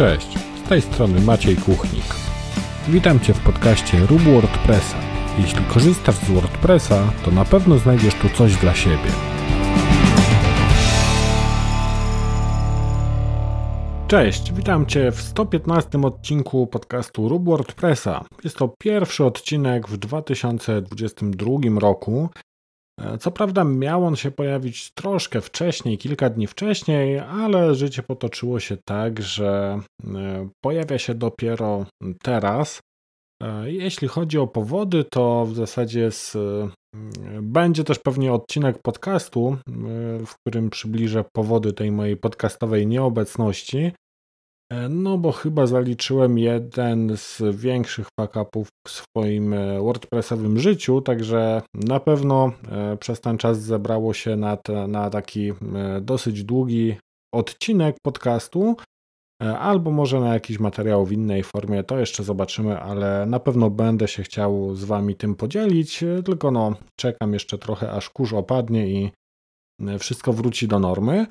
Cześć, z tej strony Maciej Kuchnik. Witam Cię w podcaście Rób WordPressa. Jeśli korzystasz z WordPressa, to na pewno znajdziesz tu coś dla siebie. Cześć, witam Cię w 115 odcinku podcastu Rób WordPressa. Jest to pierwszy odcinek w 2022 roku. E, co prawda miał on się pojawić troszkę wcześniej, kilka dni wcześniej, ale życie potoczyło się tak, że e, pojawia się dopiero teraz. E, jeśli chodzi o powody, to w zasadzie z, będzie też pewnie odcinek podcastu, w którym przybliżę powody tej mojej podcastowej nieobecności. E, no bo chyba zaliczyłem jeden z większych fuck-upów w swoim e, WordPressowym życiu, także na pewno e, przez ten czas zebrało się na, te, na taki dosyć długi odcinek podcastu, albo może na jakiś materiał w innej formie, to jeszcze zobaczymy, ale na pewno będę się chciał z Wami tym podzielić, tylko no czekam jeszcze trochę aż kurz opadnie i wszystko wróci do normy.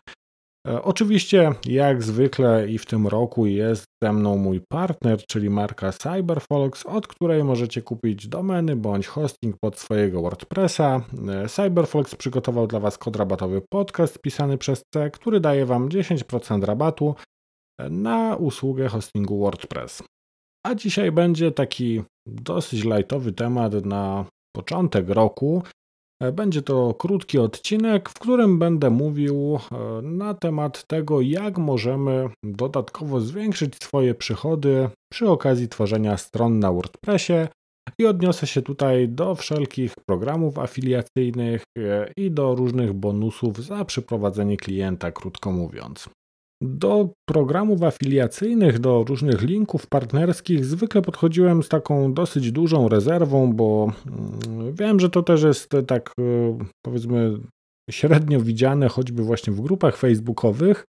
E, oczywiście, jak zwykle i w tym roku jest ze mną mój partner, czyli marka CyberFox, od której możecie kupić domeny bądź hosting pod swojego WordPressa. E, CyberFox przygotował dla Was kod rabatowy podcast pisany przez C, który daje Wam 10% rabatu e, na usługę hostingu WordPress. A dzisiaj będzie taki dosyć lightowy temat na początek roku, będzie to krótki odcinek, w którym będę mówił e, na temat tego, jak możemy dodatkowo zwiększyć swoje przychody przy okazji tworzenia stron na WordPressie. I odniosę się tutaj do wszelkich programów afiliacyjnych e, i do różnych bonusów za przyprowadzenie klienta, krótko mówiąc. Do programów afiliacyjnych, do różnych linków partnerskich zwykle podchodziłem z taką dosyć dużą rezerwą, bo mm, wiem, że to też jest tak e, powiedzmy średnio widziane choćby właśnie w grupach facebookowych,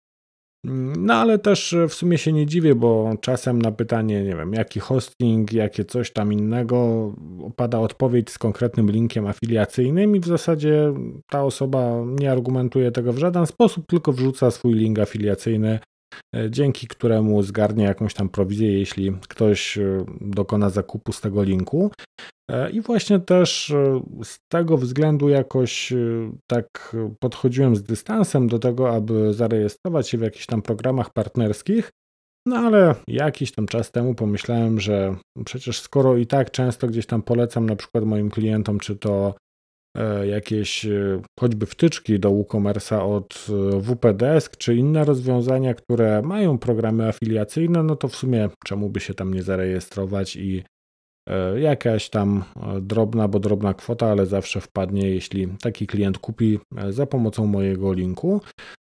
no ale też w sumie się nie dziwię, bo czasem na pytanie, nie wiem, jaki hosting, jakie coś tam innego, pada odpowiedź z konkretnym linkiem afiliacyjnym i w zasadzie ta osoba nie argumentuje tego w żaden sposób, tylko wrzuca swój link afiliacyjny, e, dzięki któremu zgarnie jakąś tam prowizję, jeśli ktoś e, dokona zakupu z tego linku. E, I właśnie też e, z tego względu jakoś e, tak podchodziłem z dystansem do tego, aby zarejestrować się w jakichś tam programach partnerskich. No ale jakiś tam czas temu pomyślałem, że przecież skoro i tak często gdzieś tam polecam na przykład moim klientom, czy to jakieś choćby wtyczki do WooCommerce'a od WPDesk, czy inne rozwiązania, które mają programy afiliacyjne, no to w sumie czemu by się tam nie zarejestrować i E, jakaś tam e, drobna, bo drobna kwota, ale zawsze wpadnie, jeśli taki klient kupi e, za pomocą mojego linku.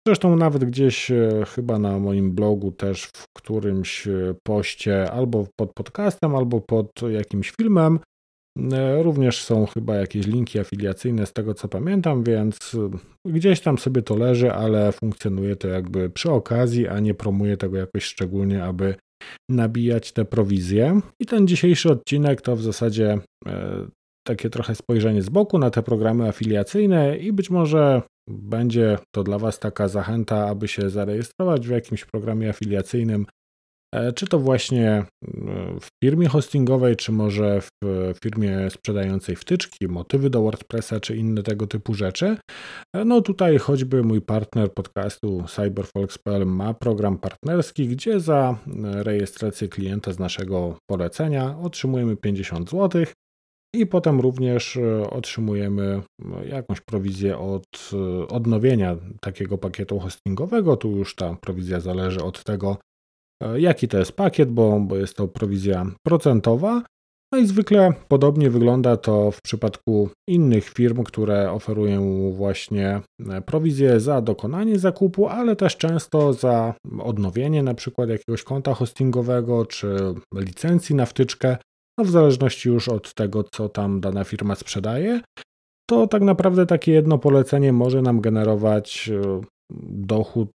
Zresztą nawet gdzieś chyba na moim blogu też w którymś poście albo pod podcastem, albo pod jakimś filmem Również są chyba jakieś linki afiliacyjne z tego co pamiętam, więc gdzieś tam sobie to leży, ale funkcjonuje to jakby przy okazji, a nie promuje tego jakoś szczególnie, aby nabijać te prowizje. I ten dzisiejszy odcinek to w zasadzie e, takie trochę spojrzenie z boku na te programy afiliacyjne i być może będzie to dla Was taka zachęta, aby się zarejestrować w jakimś programie afiliacyjnym, E, czy to właśnie e, w firmie hostingowej, czy może w firmie sprzedającej wtyczki, motywy do WordPressa, czy inne tego typu rzeczy. E, no tutaj choćby mój partner podcastu CyberFolks.pl ma program partnerski, gdzie za rejestrację klienta z naszego polecenia otrzymujemy 50 zł. I potem również otrzymujemy jakąś prowizję od odnowienia takiego pakietu hostingowego. Tu już ta prowizja zależy od tego, E, jaki to jest pakiet, bo, bo jest to prowizja procentowa. No i zwykle podobnie wygląda to w przypadku innych firm, które oferują właśnie e, prowizję za dokonanie zakupu, ale też często za odnowienie na przykład jakiegoś konta hostingowego czy licencji na wtyczkę, no w zależności już od tego, co tam dana firma sprzedaje. To tak naprawdę takie jedno polecenie może nam generować e, dochód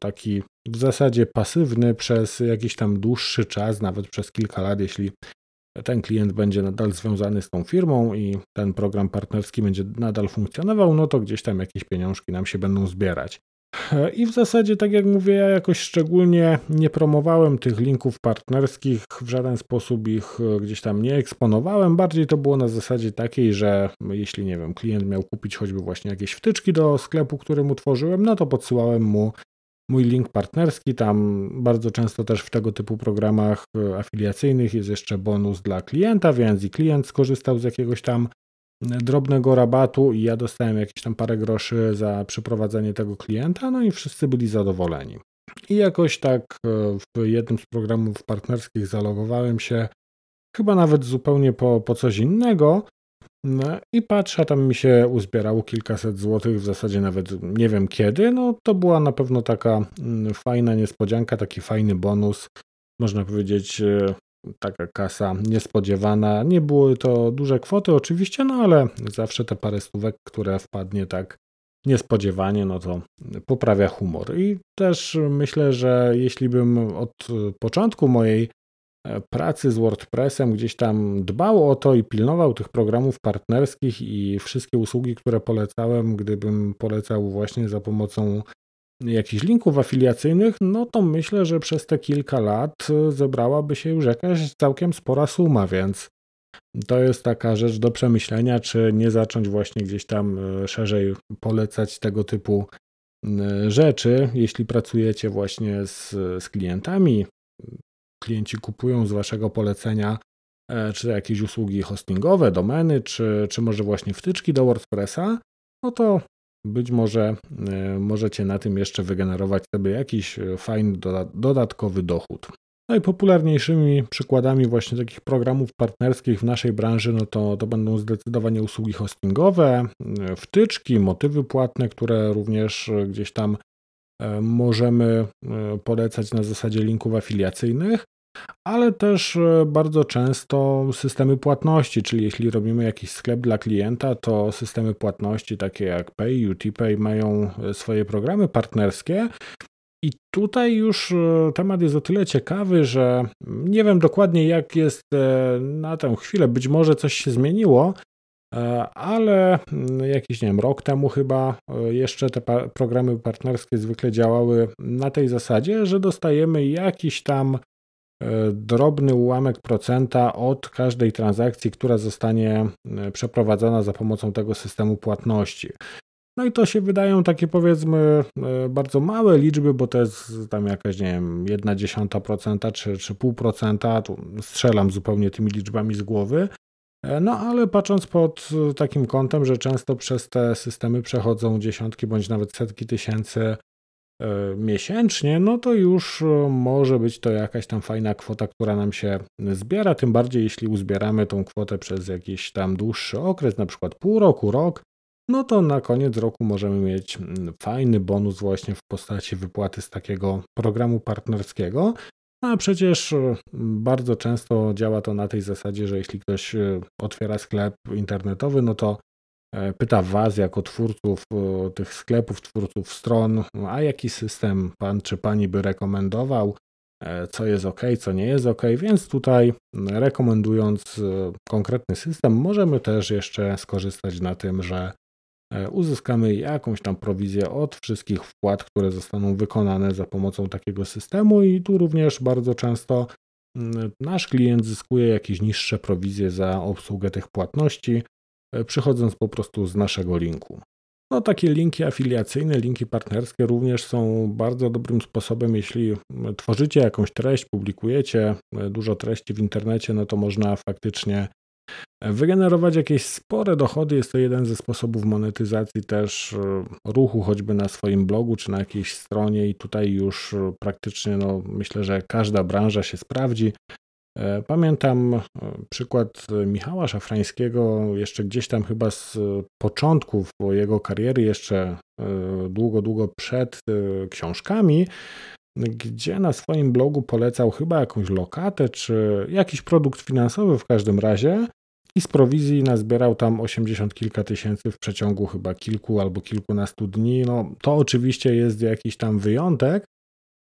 taki w zasadzie pasywny przez jakiś tam dłuższy czas, nawet przez kilka lat, jeśli ten klient będzie nadal związany z tą firmą i ten program partnerski będzie nadal funkcjonował, no to gdzieś tam jakieś pieniążki nam się będą zbierać. I w zasadzie, tak jak mówię, ja jakoś szczególnie nie promowałem tych linków partnerskich, w żaden sposób ich e, gdzieś tam nie eksponowałem. Bardziej to było na zasadzie takiej, że jeśli nie wiem, klient miał kupić choćby właśnie jakieś wtyczki do sklepu, który mu tworzyłem, no to podsyłałem mu mój link partnerski. Tam bardzo często też w tego typu programach e, afiliacyjnych jest jeszcze bonus dla klienta, więc i klient skorzystał z jakiegoś tam drobnego rabatu i ja dostałem jakieś tam parę groszy za przeprowadzenie tego klienta, no i wszyscy byli zadowoleni. I jakoś tak e, w jednym z programów partnerskich zalogowałem się, chyba nawet zupełnie po, po coś innego. No i patrzę, tam mi się uzbierało kilkaset złotych, w zasadzie nawet nie wiem kiedy. No to była na pewno taka mm, fajna niespodzianka, taki fajny bonus. Można powiedzieć, e, taka kasa niespodziewana. Nie były to duże kwoty oczywiście, no ale zawsze te parę stówek, które wpadnie tak niespodziewanie, no to poprawia humor. I też myślę, że jeśli bym od początku mojej pracy z WordPressem gdzieś tam dbał o to i pilnował tych programów partnerskich i wszystkie usługi, które polecałem, gdybym polecał właśnie za pomocą jakichś linków afiliacyjnych, no to myślę, że przez te kilka lat y, zebrałaby się już jakaś całkiem spora suma, więc to jest taka rzecz do przemyślenia, czy nie zacząć właśnie gdzieś tam y, szerzej polecać tego typu rzeczy, jeśli pracujecie właśnie z, z klientami. Klienci kupują z waszego polecenia e, czy jakieś usługi hostingowe, domeny, czy, czy może właśnie wtyczki do WordPressa, no to być może e, możecie na tym jeszcze wygenerować sobie jakiś e, fajny dodatkowy dochód. Najpopularniejszymi przykładami właśnie takich programów partnerskich w naszej branży no to, to będą zdecydowanie usługi hostingowe, wtyczki, motywy płatne, które również gdzieś tam możemy polecać na zasadzie linków afiliacyjnych ale też e, bardzo często systemy płatności, czyli jeśli robimy jakiś sklep dla klienta, to systemy płatności takie jak Pay, UTPay mają e, swoje programy partnerskie. I tutaj już e, temat jest o tyle ciekawy, że nie wiem dokładnie jak jest na tę chwilę, być może coś się zmieniło, ale mm, jakiś, nie wiem, rok temu chyba jeszcze te programy partnerskie zwykle działały na tej zasadzie, że dostajemy jakiś tam E, drobny ułamek procenta od każdej transakcji, która zostanie e, przeprowadzona za pomocą tego systemu płatności. No i to się wydają takie powiedzmy e, bardzo małe liczby, bo to jest tam jakaś, nie wiem, jedna dziesiąta procenta czy, czy pół procenta, strzelam zupełnie tymi liczbami z głowy. No ale patrząc pod takim kątem, że często przez te systemy przechodzą dziesiątki bądź nawet setki tysięcy E, miesięcznie, no to już e, może być to jakaś tam fajna kwota, która nam się zbiera, tym bardziej jeśli uzbieramy tą kwotę przez jakiś tam dłuższy okres, na przykład pół roku, rok, no to na koniec roku możemy mieć mm, fajny bonus właśnie w postaci wypłaty z takiego programu partnerskiego. A przecież e, bardzo często działa to na tej zasadzie, że jeśli ktoś otwiera sklep internetowy, no to E, pyta Was jako twórców e, tych sklepów, twórców stron, a jaki system Pan czy Pani by rekomendował, e, co jest ok, co nie jest ok, więc tutaj rekomendując konkretny system, możemy też jeszcze skorzystać na tym, że uzyskamy jakąś tam prowizję od wszystkich wpłat, które zostaną wykonane za pomocą takiego systemu i tu również bardzo często nasz klient zyskuje jakieś niższe prowizje za obsługę tych płatności, E, przychodząc po prostu z naszego linku. No, takie linki afiliacyjne, linki partnerskie również są bardzo dobrym sposobem, jeśli tworzycie jakąś treść, publikujecie e, dużo treści w internecie, no to można faktycznie e, wygenerować jakieś spore dochody. Jest to jeden ze sposobów monetyzacji też ruchu, choćby na swoim blogu czy na jakiejś stronie, i tutaj już praktycznie no, myślę, że każda branża się sprawdzi. E, pamiętam e, przykład Michała Szafrańskiego, jeszcze gdzieś tam chyba z początków jego kariery, jeszcze e, długo, długo przed książkami, gdzie na swoim blogu polecał chyba jakąś lokatę, czy jakiś produkt finansowy w każdym razie i z prowizji nazbierał tam 80 kilka tysięcy w przeciągu chyba kilku albo kilkunastu dni. No, to oczywiście jest jakiś tam wyjątek,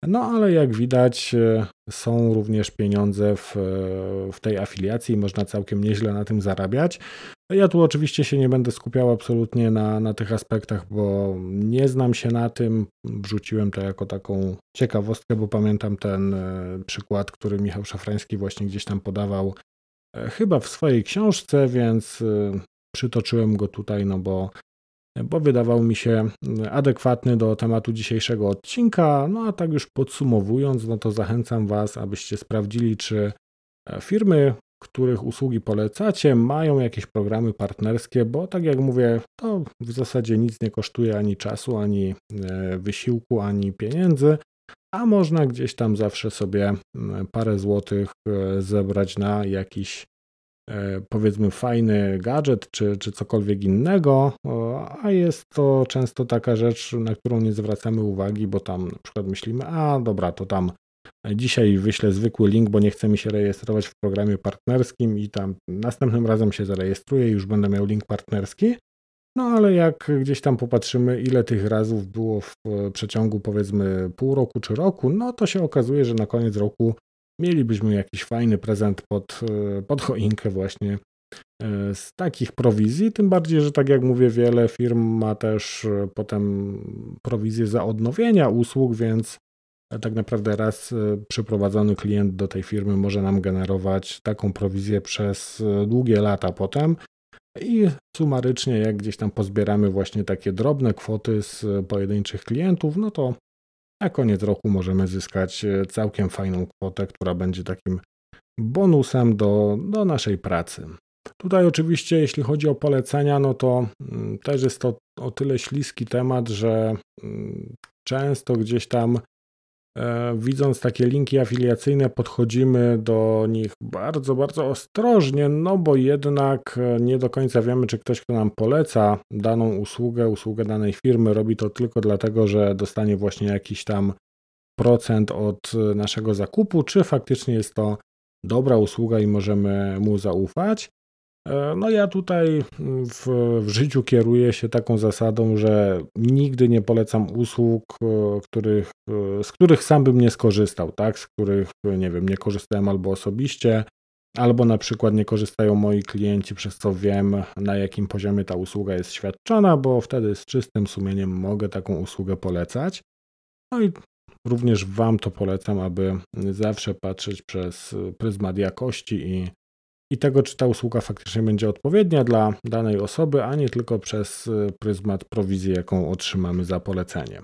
No ale jak widać, e, są również pieniądze w, e, w tej afiliacji i można całkiem nieźle na tym zarabiać. Ja tu oczywiście się nie będę skupiał absolutnie na, na tych aspektach, bo nie znam się na tym. Wrzuciłem to jako taką ciekawostkę, bo pamiętam ten e, przykład, który Michał Szafrański właśnie gdzieś tam podawał, chyba w swojej książce, więc przytoczyłem go tutaj, no bo bo wydawał mi się adekwatny do tematu dzisiejszego odcinka. No a tak już podsumowując, no to zachęcam Was, abyście sprawdzili, czy e, firmy, których usługi polecacie, mają jakieś programy partnerskie, bo tak jak mówię, to w zasadzie nic nie kosztuje ani czasu, ani e, wysiłku, ani pieniędzy, a można gdzieś tam zawsze sobie parę złotych e, zebrać na jakiś E, powiedzmy fajny gadżet czy, czy cokolwiek innego, a jest to często taka rzecz, na którą nie zwracamy uwagi, bo tam na przykład myślimy, a dobra, to tam dzisiaj wyślę zwykły link, bo nie chcę mi się rejestrować w programie partnerskim i tam następnym razem się zarejestruję i już będę miał link partnerski. No ale jak gdzieś tam popatrzymy, ile tych razów było w przeciągu powiedzmy pół roku czy roku, no to się okazuje, że na koniec roku mielibyśmy jakiś fajny prezent pod, e, pod choinkę właśnie e, z takich prowizji, tym bardziej, że tak jak mówię, wiele firm ma też e, potem prowizję za odnowienia usług, więc tak naprawdę raz przyprowadzony klient do tej firmy może nam generować taką prowizję przez długie lata potem. I sumarycznie, jak gdzieś tam pozbieramy właśnie takie drobne kwoty z pojedynczych klientów, no to na koniec roku możemy zyskać e, całkiem fajną kwotę, która będzie takim bonusem do, do naszej pracy. Tutaj oczywiście, jeśli chodzi o polecenia, no to mm, też jest to o tyle śliski temat, że mm, często gdzieś tam widząc takie linki afiliacyjne, podchodzimy do nich bardzo, bardzo ostrożnie, no bo jednak e, nie do końca wiemy, czy ktoś, kto nam poleca daną usługę, usługę danej firmy, robi to tylko dlatego, że dostanie właśnie jakiś tam procent od e, naszego zakupu, czy faktycznie jest to dobra usługa i możemy mu zaufać. E, no ja tutaj w, w, życiu kieruję się taką zasadą, że nigdy nie polecam usług, e, których, e, z których sam bym nie skorzystał, tak? Z których, nie wiem, nie korzystałem albo osobiście, albo na przykład nie korzystają moi klienci, przez co wiem, na jakim poziomie ta usługa jest świadczona, bo wtedy z czystym sumieniem mogę taką usługę polecać. No i również Wam to polecam, aby zawsze patrzeć przez pryzmat jakości i i tego, czy ta usługa faktycznie będzie odpowiednia dla danej osoby, a nie tylko przez y, pryzmat prowizji, jaką otrzymamy za polecenie.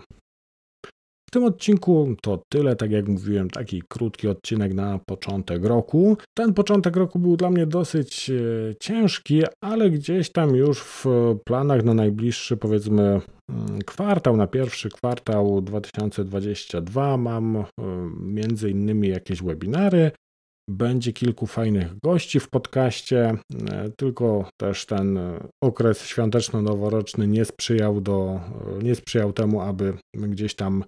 W tym odcinku to tyle, tak jak mówiłem, taki krótki odcinek na początek roku. Ten początek roku był dla mnie dosyć y, ciężki, ale gdzieś tam już w planach na najbliższy, powiedzmy, mm, kwartał, na pierwszy kwartał 2022 mam y, między innymi jakieś webinary, będzie kilku fajnych gości w podcaście, e, tylko też ten okres świąteczno-noworoczny nie sprzyjał, do, nie sprzyjał temu, aby gdzieś tam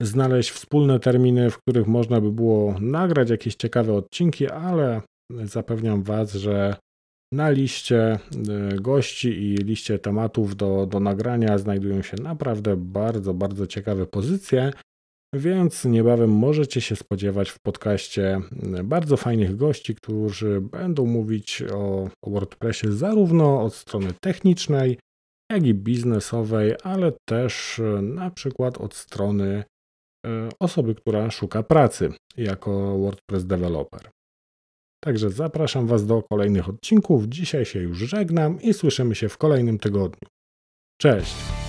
znaleźć wspólne terminy, w których można by było nagrać jakieś ciekawe odcinki, ale zapewniam Was, że na liście e, gości i liście tematów do, do nagrania znajdują się naprawdę bardzo, bardzo ciekawe pozycje. Więc niebawem możecie się spodziewać w podcaście bardzo fajnych gości, którzy będą mówić o WordPressie zarówno od strony technicznej, jak i biznesowej, ale też na przykład od strony e, osoby, która szuka pracy jako WordPress developer. Także zapraszam Was do kolejnych odcinków. Dzisiaj się już żegnam i słyszymy się w kolejnym tygodniu. Cześć!